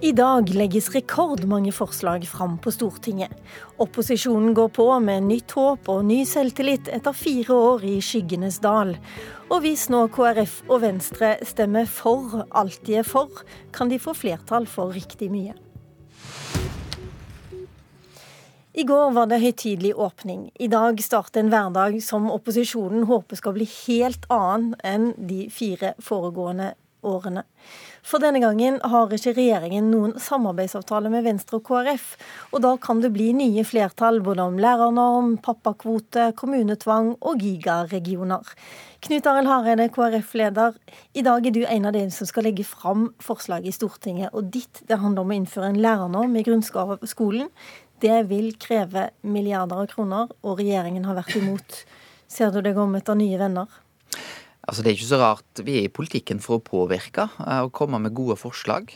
I dag legges rekordmange forslag fram på Stortinget. Opposisjonen går på med nytt håp og ny selvtillit etter fire år i skyggenes dal. Og hvis nå KrF og Venstre stemmer for alt de er for, kan de få flertall for riktig mye. I går var det høytidelig åpning. I dag starter en hverdag som opposisjonen håper skal bli helt annen enn de fire foregående årene. For denne gangen har ikke regjeringen noen samarbeidsavtale med Venstre og KrF, og da kan det bli nye flertall både om lærernorm, pappakvote, kommunetvang og gigaregioner. Knut Arild Hareide, KrF-leder. I dag er du en av dem som skal legge fram forslaget i Stortinget. Og ditt det handler om å innføre en lærernorm i grunnskolen. Det vil kreve milliarder av kroner, og regjeringen har vært imot. Ser du deg om etter nye venner? Altså Det er ikke så rart. Vi er i politikken for å påvirke eh, og komme med gode forslag.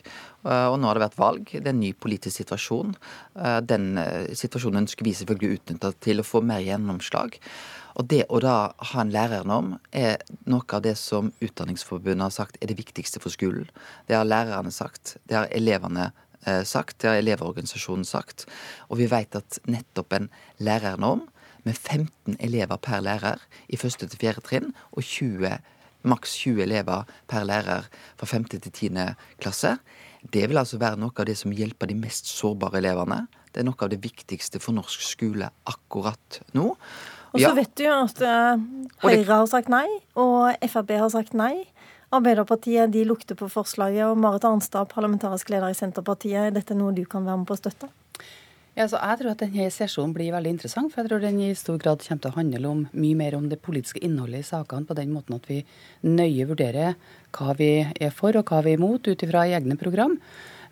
Eh, og nå har det vært valg. Det er en ny politisk situasjon. Eh, den situasjonen ønsker vi selvfølgelig å utnytte til å få mer gjennomslag. Og det å da ha en lærernorm er noe av det som Utdanningsforbundet har sagt er det viktigste for skolen. Det har lærerne sagt. Det har elevene sagt. Det har Elevorganisasjonen sagt. Og vi vet at nettopp en lærernorm med 15 elever per lærer i første til fjerde trinn, og 20, maks 20 elever per lærer fra femte til tiende klasse. Det vil altså være noe av det som hjelper de mest sårbare elevene. Det er noe av det viktigste for norsk skole akkurat nå. Og så ja. vet du jo at uh, Høyre har sagt nei, og Frp har sagt nei. Arbeiderpartiet de lukter på forslaget, og Marit Arnstad, parlamentarisk leder i Senterpartiet, er dette noe du kan være med på å støtte? Ja, så jeg tror at denne sesjonen blir veldig interessant. For jeg tror den i stor grad kommer til å handle om mye mer om det politiske innholdet i sakene, på den måten at vi nøye vurderer hva vi er for og hva vi er imot ut ifra egne program.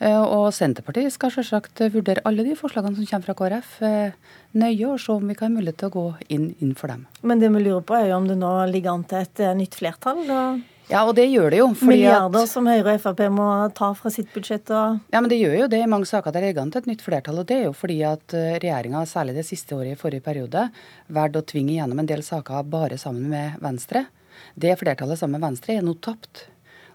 Eh, og Senterpartiet skal selvsagt vurdere alle de forslagene som kommer fra KrF eh, nøye, og se om vi kan ha mulighet til å gå inn, for dem. Men det vi lurer på er jo om det nå ligger an til et eh, nytt flertall? og ja, og det gjør det jo. Milliarder at, som Høyre og Frp må ta fra sitt budsjett. Og... Ja, men det gjør jo det i mange saker der ligger an til et nytt flertall. Og det er jo fordi at eh, regjeringa, særlig det siste året i forrige periode, valgte å tvinge gjennom en del saker bare sammen med Venstre. Det flertallet sammen med Venstre er nå tapt.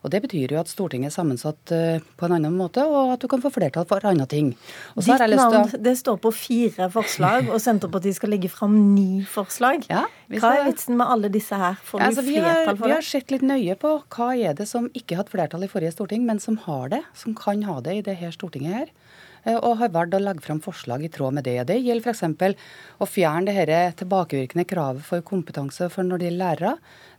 Og Det betyr jo at Stortinget er sammensatt uh, på en annen måte, og at du kan få flertall for andre ting. Ditt navn å... det står på fire forslag, og Senterpartiet skal legge fram ni forslag. Ja, hva er vitsen med alle disse her? Får ja, altså, vi flertall for det? Vi har sett litt nøye på hva er det som ikke hadde flertall i forrige storting, men som har det, som kan ha det i det her Stortinget her eh, og har valgt å legge fram forslag i tråd med det. Det gjelder f.eks. å fjerne det her tilbakevirkende kravet for kompetanse for når det gjelder lærere.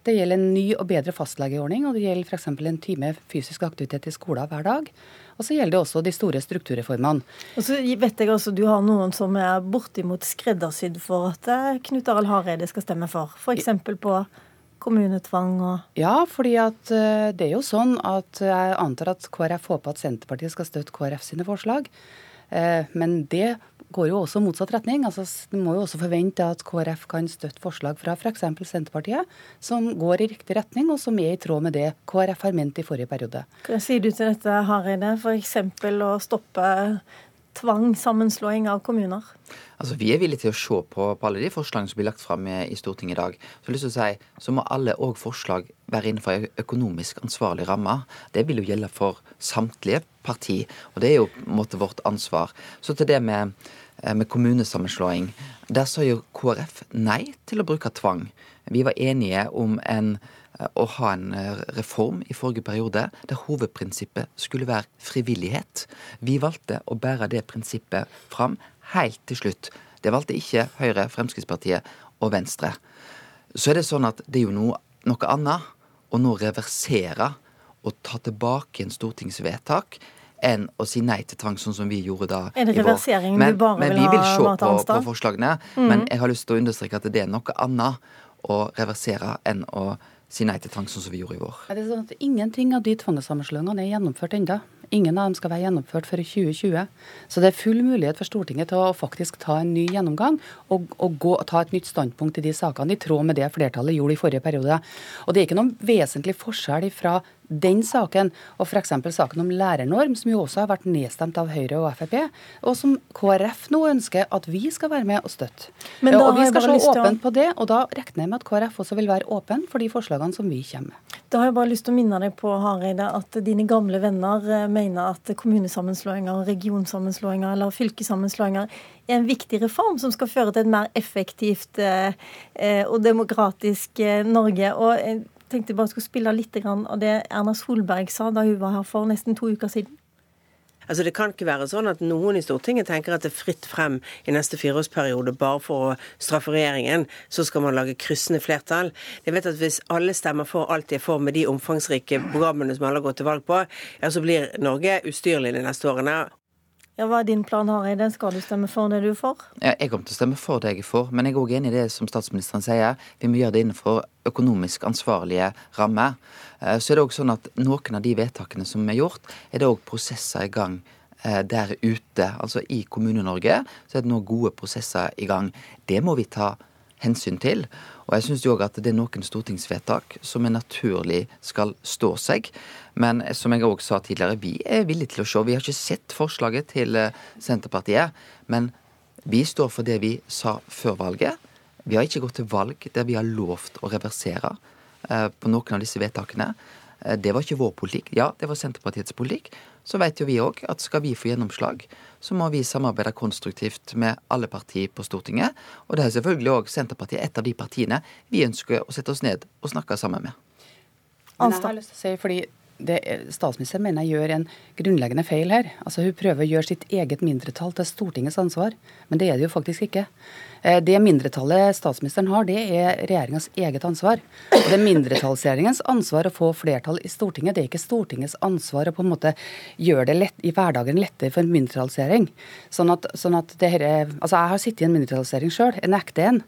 Det gjelder en ny og bedre fastlegeordning, og det gjelder f.eks. en time fysisk aktivitet i skolen hver dag. Og så gjelder det også de store strukturreformene. Og så vet jeg også Du har noen som er bortimot skreddersydd for at eh, Knut Arild Hareide skal stemme for. F.eks. på kommunetvang og Ja, fordi at eh, det er jo sånn at jeg antar at KrF håper at Senterpartiet skal støtte KrF sine forslag. Eh, men det går jo også motsatt retning. Altså, Du må jo også forvente at KrF kan støtte forslag fra f.eks. Senterpartiet, som går i riktig retning, og som er i tråd med det KrF har ment i forrige periode. Hva sier du til dette, Hareide? F.eks. å stoppe tvangssammenslåing av kommuner? Altså, Vi er villige til å se på, på alle de forslagene som blir lagt fram i, Stortinget i dag. Så, jeg har lyst til å si, så må alle òg forslag være innenfor økonomisk ansvarlig ramme. Det vil jo gjelde for samtlige parti, og det er jo på en måte vårt ansvar. Så til det med, eh, med kommunesammenslåing. Der sa jo KrF nei til å bruke tvang. Vi var enige om en å ha en eh, reform i forrige periode der hovedprinsippet skulle være frivillighet. Vi valgte å bære det prinsippet fram helt til slutt. Det valgte ikke Høyre, Fremskrittspartiet og Venstre. Så er det sånn at det er jo noe, noe annet å nå reversere og ta tilbake en stortingsvedtak enn å si nei til tvang, sånn som vi gjorde da Er det reversering men, du bare men vil ha, vi vil se på, på, forslagene. Mm. Men jeg har lyst til å understreke at det er noe annet å reversere enn å si nei til tvang, sånn som vi gjorde i vår. Er det sånn at Ingenting av de tvangssammenslåingene er gjennomført ennå. Ingen av dem skal være gjennomført før i 2020. Så det er full mulighet for Stortinget til å faktisk ta en ny gjennomgang og, og gå, ta et nytt standpunkt i de sakene, i tråd med det flertallet gjorde i forrige periode. Og det er ikke noen vesentlig forskjell fra den saken og f.eks. saken om lærernorm, som jo også har vært nedstemt av Høyre og Frp, og som KrF nå ønsker at vi skal være med og støtte. og vi skal se åpent på det, og da regner jeg med at KrF også vil være åpen for de forslagene som vi kommer med. Da har jeg bare lyst til å minne deg på Hareide, at dine gamle venner eh, mener at kommunesammenslåinger, regionsammenslåinger eller fylkessammenslåinger er en viktig reform som skal føre til et mer effektivt eh, eh og demokratisk Norge. Og tenkte jeg bare skulle spille litt av det Erna Solberg sa da hun var her for nesten to uker siden. Altså Det kan ikke være sånn at noen i Stortinget tenker at det er fritt frem i neste fireårsperiode bare for å straffe regjeringen, så skal man lage kryssende flertall. Jeg vet at Hvis alle stemmer for alt de er for med de omfangsrike programmene som alle har gått til valg på, ja, så blir Norge ustyrlig de neste årene. Ja, Hva er din plan, Hareide? Skal du stemme for det du er for? Ja, jeg kommer til å stemme for det jeg er for, men jeg er òg enig i det som statsministeren sier. Vi må gjøre det innenfor økonomisk ansvarlige rammer. Eh, så er det òg sånn at noen av de vedtakene som er gjort, er det òg prosesser i gang eh, der ute. Altså i Kommune-Norge så er det nå gode prosesser i gang. Det må vi ta hensyn til. Og jeg syns òg at det er noen stortingsvedtak som er naturlig skal stå seg. Men som jeg òg sa tidligere, vi er villige til å se. Vi har ikke sett forslaget til eh, Senterpartiet. Men vi står for det vi sa før valget. Vi har ikke gått til valg der vi har lovt å reversere eh, på noen av disse vedtakene. Eh, det var ikke vår politikk. Ja, det var Senterpartiets politikk. Så vet jo vi òg at skal vi få gjennomslag, så må vi samarbeide konstruktivt med alle partier på Stortinget. Og det er selvfølgelig òg Senterpartiet et av de partiene vi ønsker å sette oss ned og snakke sammen med. Men jeg har lyst til å si, fordi det, Statsministeren mener jeg gjør en grunnleggende feil her. Altså Hun prøver å gjøre sitt eget mindretall til Stortingets ansvar, men det er det jo faktisk ikke. Eh, det mindretallet statsministeren har, det er regjeringas eget ansvar. Og Det er mindretallsregjeringens ansvar å få flertall i Stortinget. Det er ikke Stortingets ansvar å på en måte gjøre det lett, i hverdagen lettere for en mindretallsregjering. Sånn at, sånn at altså Jeg har sittet i en mindretallsregjering sjøl, en ekte en.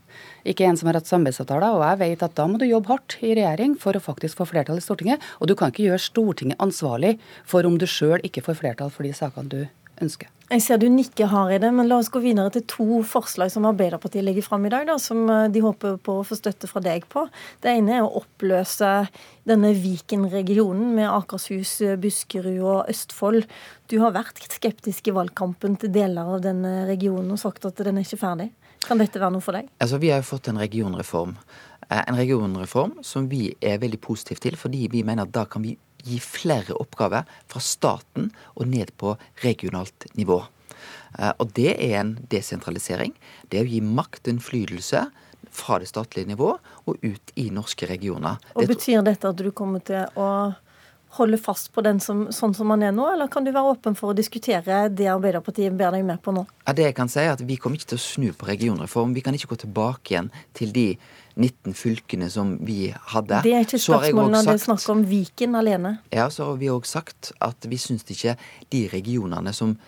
Ikke en som har hatt samarbeidsavtaler. Og jeg vet at da må du jobbe hardt i regjering for å faktisk få flertall i Stortinget. Og du kan ikke gjøre Stortinget ansvarlig for om du sjøl ikke får flertall for de sakene du ønsker. Jeg ser du nikker hard i det, men la oss gå videre til to forslag som Arbeiderpartiet legger fram i dag, da, som eh, de håper på å få støtte fra deg på. Det ene er å oppløse denne Viken-regionen med Akershus, Buskerud og Østfold. Du har vært skeptisk i valgkampen til deler av denne regionen og sagt at den er ikke ferdig. Kan dette være noe for deg? Altså, Vi har jo fått en regionreform. Eh, en regionreform som vi er veldig positive til, fordi vi mener at da kan vi gi flere oppgaver fra staten og ned på regionalt nivå. Eh, og det er en desentralisering. Det er å gi makt og innflytelse fra det statlige nivå og ut i norske regioner. Og Betyr dette at du kommer til å holde fast på den som, sånn som man er nå, eller kan du være åpen for å diskutere det Arbeiderpartiet ber deg med på nå? Ja, det jeg kan si er at Vi kommer ikke til å snu på regionreform. Vi kan ikke gå tilbake igjen til de 19 fylkene som vi hadde. Det er ikke spørsmålet når det er snakk om Viken alene. Ja, så har vi òg sagt at vi syns ikke de regionene som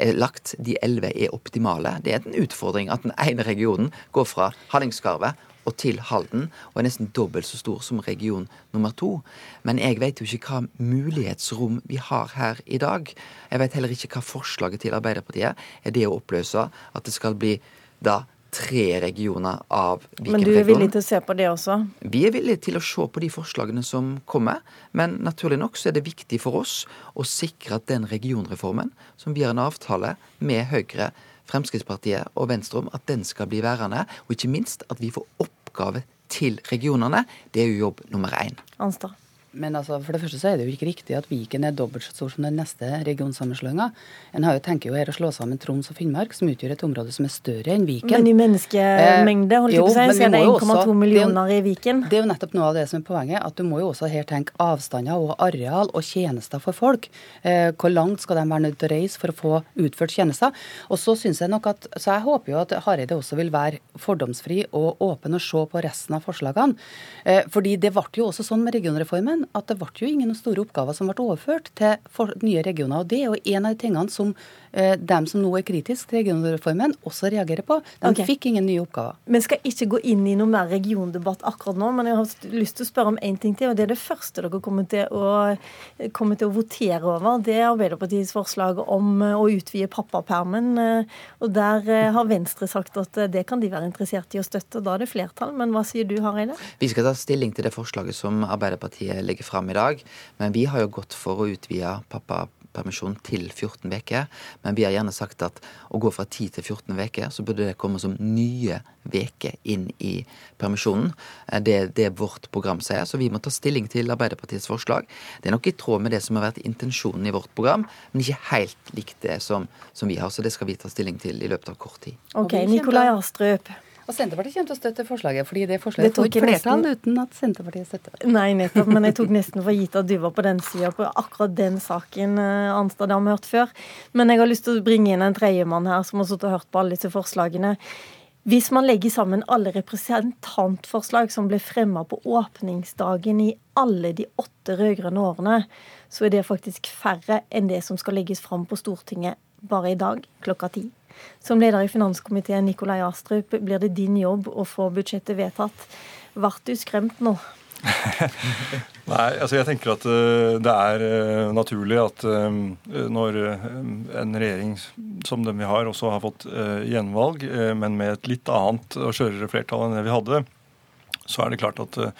er lagt, de elleve, er optimale. Det er en utfordring at den ene regionen går fra Hallingskarvet og til Halden, og er nesten dobbelt så stor som region nummer to. Men jeg vet jo ikke hva mulighetsrom vi har her i dag. Jeg vet heller ikke hva forslaget til Arbeiderpartiet er det å oppløse at det skal bli da tre regioner av Viken-regionen. Men du er villig til å se på det også? Vi er villige til å se på de forslagene som kommer. Men naturlig nok så er det viktig for oss å sikre at den regionreformen, som vi har en avtale med Høyre, Fremskrittspartiet og Venstre om, at den skal bli værende. Og ikke minst at vi får oppgave til regionene. Det er jo jobb nummer én. Anstad. Men altså, for det første så er det jo ikke riktig at Viken er dobbelt så stor som den neste regionsammenslåinga. En har jo tenker jo her å slå sammen Troms og Finnmark, som utgjør et område som er større enn Viken. Men i menneskemengde, holdt jeg på å si, så er det 1,2 millioner i Viken. Det er jo nettopp noe av det som er poenget, at du må jo også her tenke avstander og areal og tjenester for folk. Eh, hvor langt skal de være nødt til å reise for å få utført tjenester? Og så syns jeg nok at, så jeg håper jo at Hareide også vil være fordomsfri og åpen og se på resten av forslagene. Eh, fordi det ble jo også sånn med regionreformen igjen at det ble jo ingen store oppgaver som ble overført til nye regioner. og Det er jo en av de tingene som eh, dem som nå er kritiske til regionreformen, også reagerer på. De okay. fikk ingen nye oppgaver. Vi skal ikke gå inn i noe mer regiondebatt akkurat nå, men jeg har lyst til å spørre om én ting til. og Det er det første dere kommer til å, kommer til å votere over. Det er Arbeiderpartiets forslag om å utvide pappapermen. Eh, og Der eh, har Venstre sagt at det kan de være interessert i å støtte. Da er det flertall. Men hva sier du, Hareide? Vi skal ta stilling til det forslaget som Arbeiderpartiet legger fram i dag. Men vi har jo gått for å utvide pappa foreldrepermisjon til 14 uker. Men vi har gjerne sagt at å gå fra 10 til 14 uker, så burde det komme som nye uker inn i permisjonen. Eh, det er det vårt program sier. Så vi må ta stilling til Arbeiderpartiets forslag. Det er nok i tråd med det som har vært intensjonen i vårt program, men ikke helt likt det som, som vi har. Så det skal vi ta stilling til i løpet av kort tid. Ok, Nikolai Astrup. Og Senterpartiet kommer til å støtte forslaget, fordi det forslaget får flertall flertall uten at Senterpartiet støtter det. Nei, nettopp. Men jeg tok nesten for gitt at du var på den sida på akkurat den saken, Anstad, Arnstad. Det har vi hørt før. Men jeg har lyst til å bringe inn en tredjemann her som har sittet og hørt på alle disse forslagene. Hvis man legger sammen alle representantforslag som ble fremma på åpningsdagen i alle de åtte rød-grønne årene, så er det faktisk færre enn det som skal legges fram på Stortinget bare i dag klokka ti. Som leder i finanskomiteen, Nikolai Astrup, blir det din jobb å få budsjettet vedtatt. Ble du skremt nå? Nei, altså jeg tenker at uh, det er uh, naturlig at uh, når en regjering som den vi har, også har fått gjenvalg, men med et litt annet og skjørere flertall enn det vi hadde, så er det klart at eh,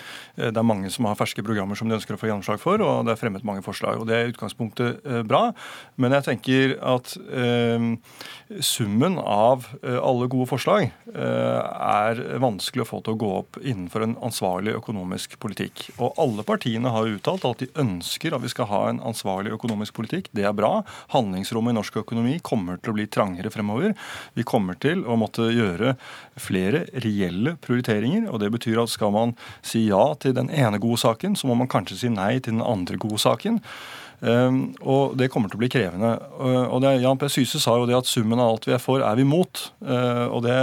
det er mange som har ferske programmer som de ønsker å få gjennomslag for, og det er fremmet mange forslag. og Det er i utgangspunktet eh, bra. Men jeg tenker at eh, summen av alle gode forslag er vanskelig å få til å gå opp innenfor en ansvarlig økonomisk politikk. Og alle partiene har uttalt at de ønsker at vi skal ha en ansvarlig økonomisk politikk. Det er bra. Handlingsrommet i norsk økonomi kommer til å bli trangere fremover. Vi kommer til å måtte gjøre flere reelle prioriteringer, og det betyr at skal man si ja til den ene gode saken, så må man kanskje si nei til den andre gode saken. Um, og det kommer til å bli krevende. Uh, og det, Jan P. Syse sa jo det at summen av alt vi er for, er vi mot. Uh, og, det,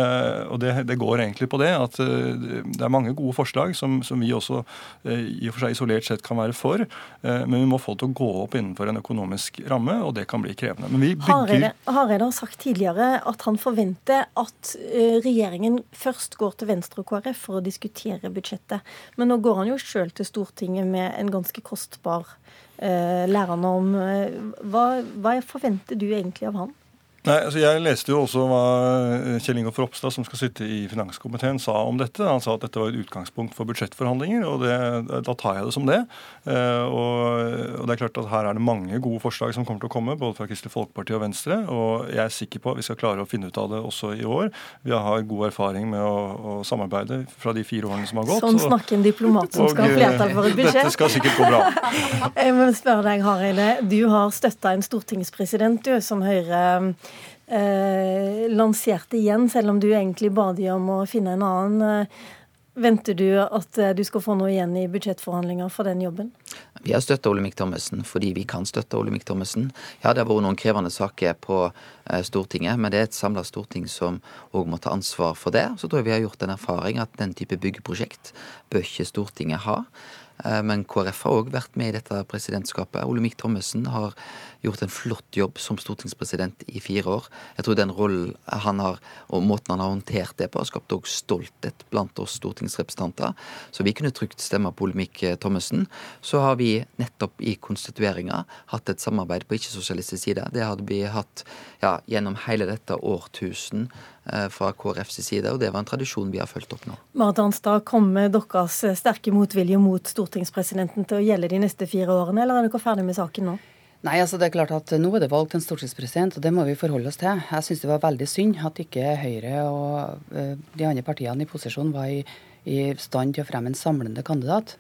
og det, det, går egentlig på det at uh, det er mange gode forslag som, som vi også i og for seg isolert sett kan være for. men vi må få det til å gå opp innenfor en økonomisk ramme, og det kan bli krevende. Men vi bygger Hareide har sagt tidligere at han forventer at regjeringen først går til Venstre og KrF for å diskutere budsjettet. Men nå går han jo sjøl til Stortinget med en ganske kostbar Eh, lærerne om. Eh, hva, hva forventer du egentlig av han? Nei, altså Jeg leste jo også hva eh, Kjell Ingolf Ropstad, som skal sitte i finanskomiteen, sa om dette. Han sa at dette var et utgangspunkt for budsjettforhandlinger, og det, da tar jeg det som det. Eh, og, og, det er klart at her er det mange gode forslag som kommer til å komme, både fra Kristelig Folkeparti og Venstre. Og jeg er sikker på at vi skal klare å finne ut av det også i år. Vi har god erfaring med å, å samarbeide fra de fire årene som har gått. Sånn snakker en diplomat som skal ha flertall for et eh, budsjett. Dette skal sikkert gå bra. jeg må spørre deg, Hareide. Du har støtta en stortingspresident du, som Høyre eh, lansert igjen, selv om du egentlig ba de om å finne en annen. Eh, venter du at eh, du skal få noe igjen i budsjettforhandlinger for den jobben? Vi har støtta Olemic Thommessen fordi vi kan støtte Olemic Thommessen. Ja, det har vært noen krevende saker på eh, Stortinget, men det er et samla storting som òg må ta ansvar for det. Så tror jeg vi har gjort en erfaring at den type byggeprosjekt bør ikke Stortinget ha. Men KrF har òg vært med i dette presidentskapet. Olemic Thommessen har gjort en flott jobb som stortingspresident i fire år. Jeg tror den rollen han har, og måten han har håndtert det på, har skapt òg stolthet blant oss stortingsrepresentanter. Så vi kunne trygt stemme på Olemic Thommessen. Så har vi nettopp i konstitueringa hatt et samarbeid på ikke-sosialistisk side. Det hadde vi hatt ja, gjennom hele dette årtusen eh, fra KrFs side, og det var en tradisjon vi har fulgt opp nå. Marit Arnstad, kommer deres sterke motvilje mot stortingspresidenten til å gjelde de neste fire årene, eller er dere ferdig med saken nå? Nei, altså det er klart at Nå er det valgt en stortingspresident, og det må vi forholde oss til. Jeg syns det var veldig synd at ikke Høyre og uh, de andre partiene i posisjon var i, i, stand til å fremme en samlende kandidat.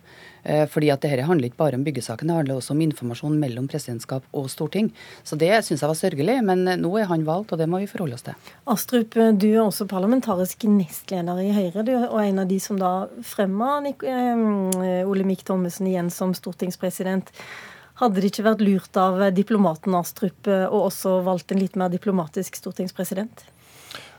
Uh, fordi at dette handler ikke bare om byggesaken, det handler også om informasjon mellom presidentskap og storting. Så det syns jeg var sørgelig, men nå er han valgt, og det må vi forholde oss til. Astrup, du er også parlamentarisk nestleder i Høyre, du, og en av de som da fremma Olemic Thommessen igjen som stortingspresident. Hadde det ikke vært lurt av diplomaten Astrup eh, også valgt en litt mer diplomatisk stortingspresident?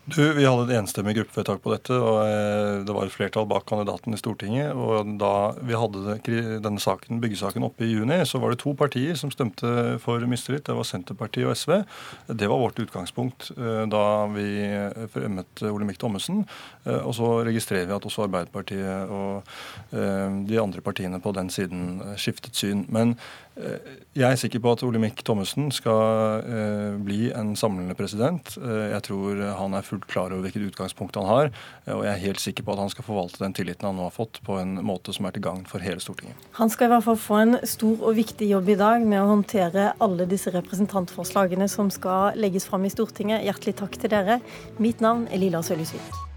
Du, Vi hadde et enstemmig gruppevedtak på dette, og eh, det var et flertall bak kandidaten i Stortinget. og Da vi hadde denne saken, byggesaken oppe i juni, så var det to partier som stemte for mistillit. Det var Senterpartiet og SV. Det var vårt utgangspunkt eh, da vi fremmet Olemic Thommessen. Og så registrerer vi at også Arbeiderpartiet og de andre partiene på den siden skiftet syn. Men Jeg er sikker på at Olemic Thommessen skal eh, bli en samlende president. Eh, jeg tror han er fullt klar over hvilket utgangspunkt han har, og jeg er helt sikker på at han skal forvalte den tilliten han nå har fått, på en måte som er til gagn for hele Stortinget. Han skal i hvert fall få en stor og viktig jobb i dag med å håndtere alle disse representantforslagene som skal legges fram i Stortinget. Hjertelig takk til dere. Mitt navn er Lilla Sølhusvik.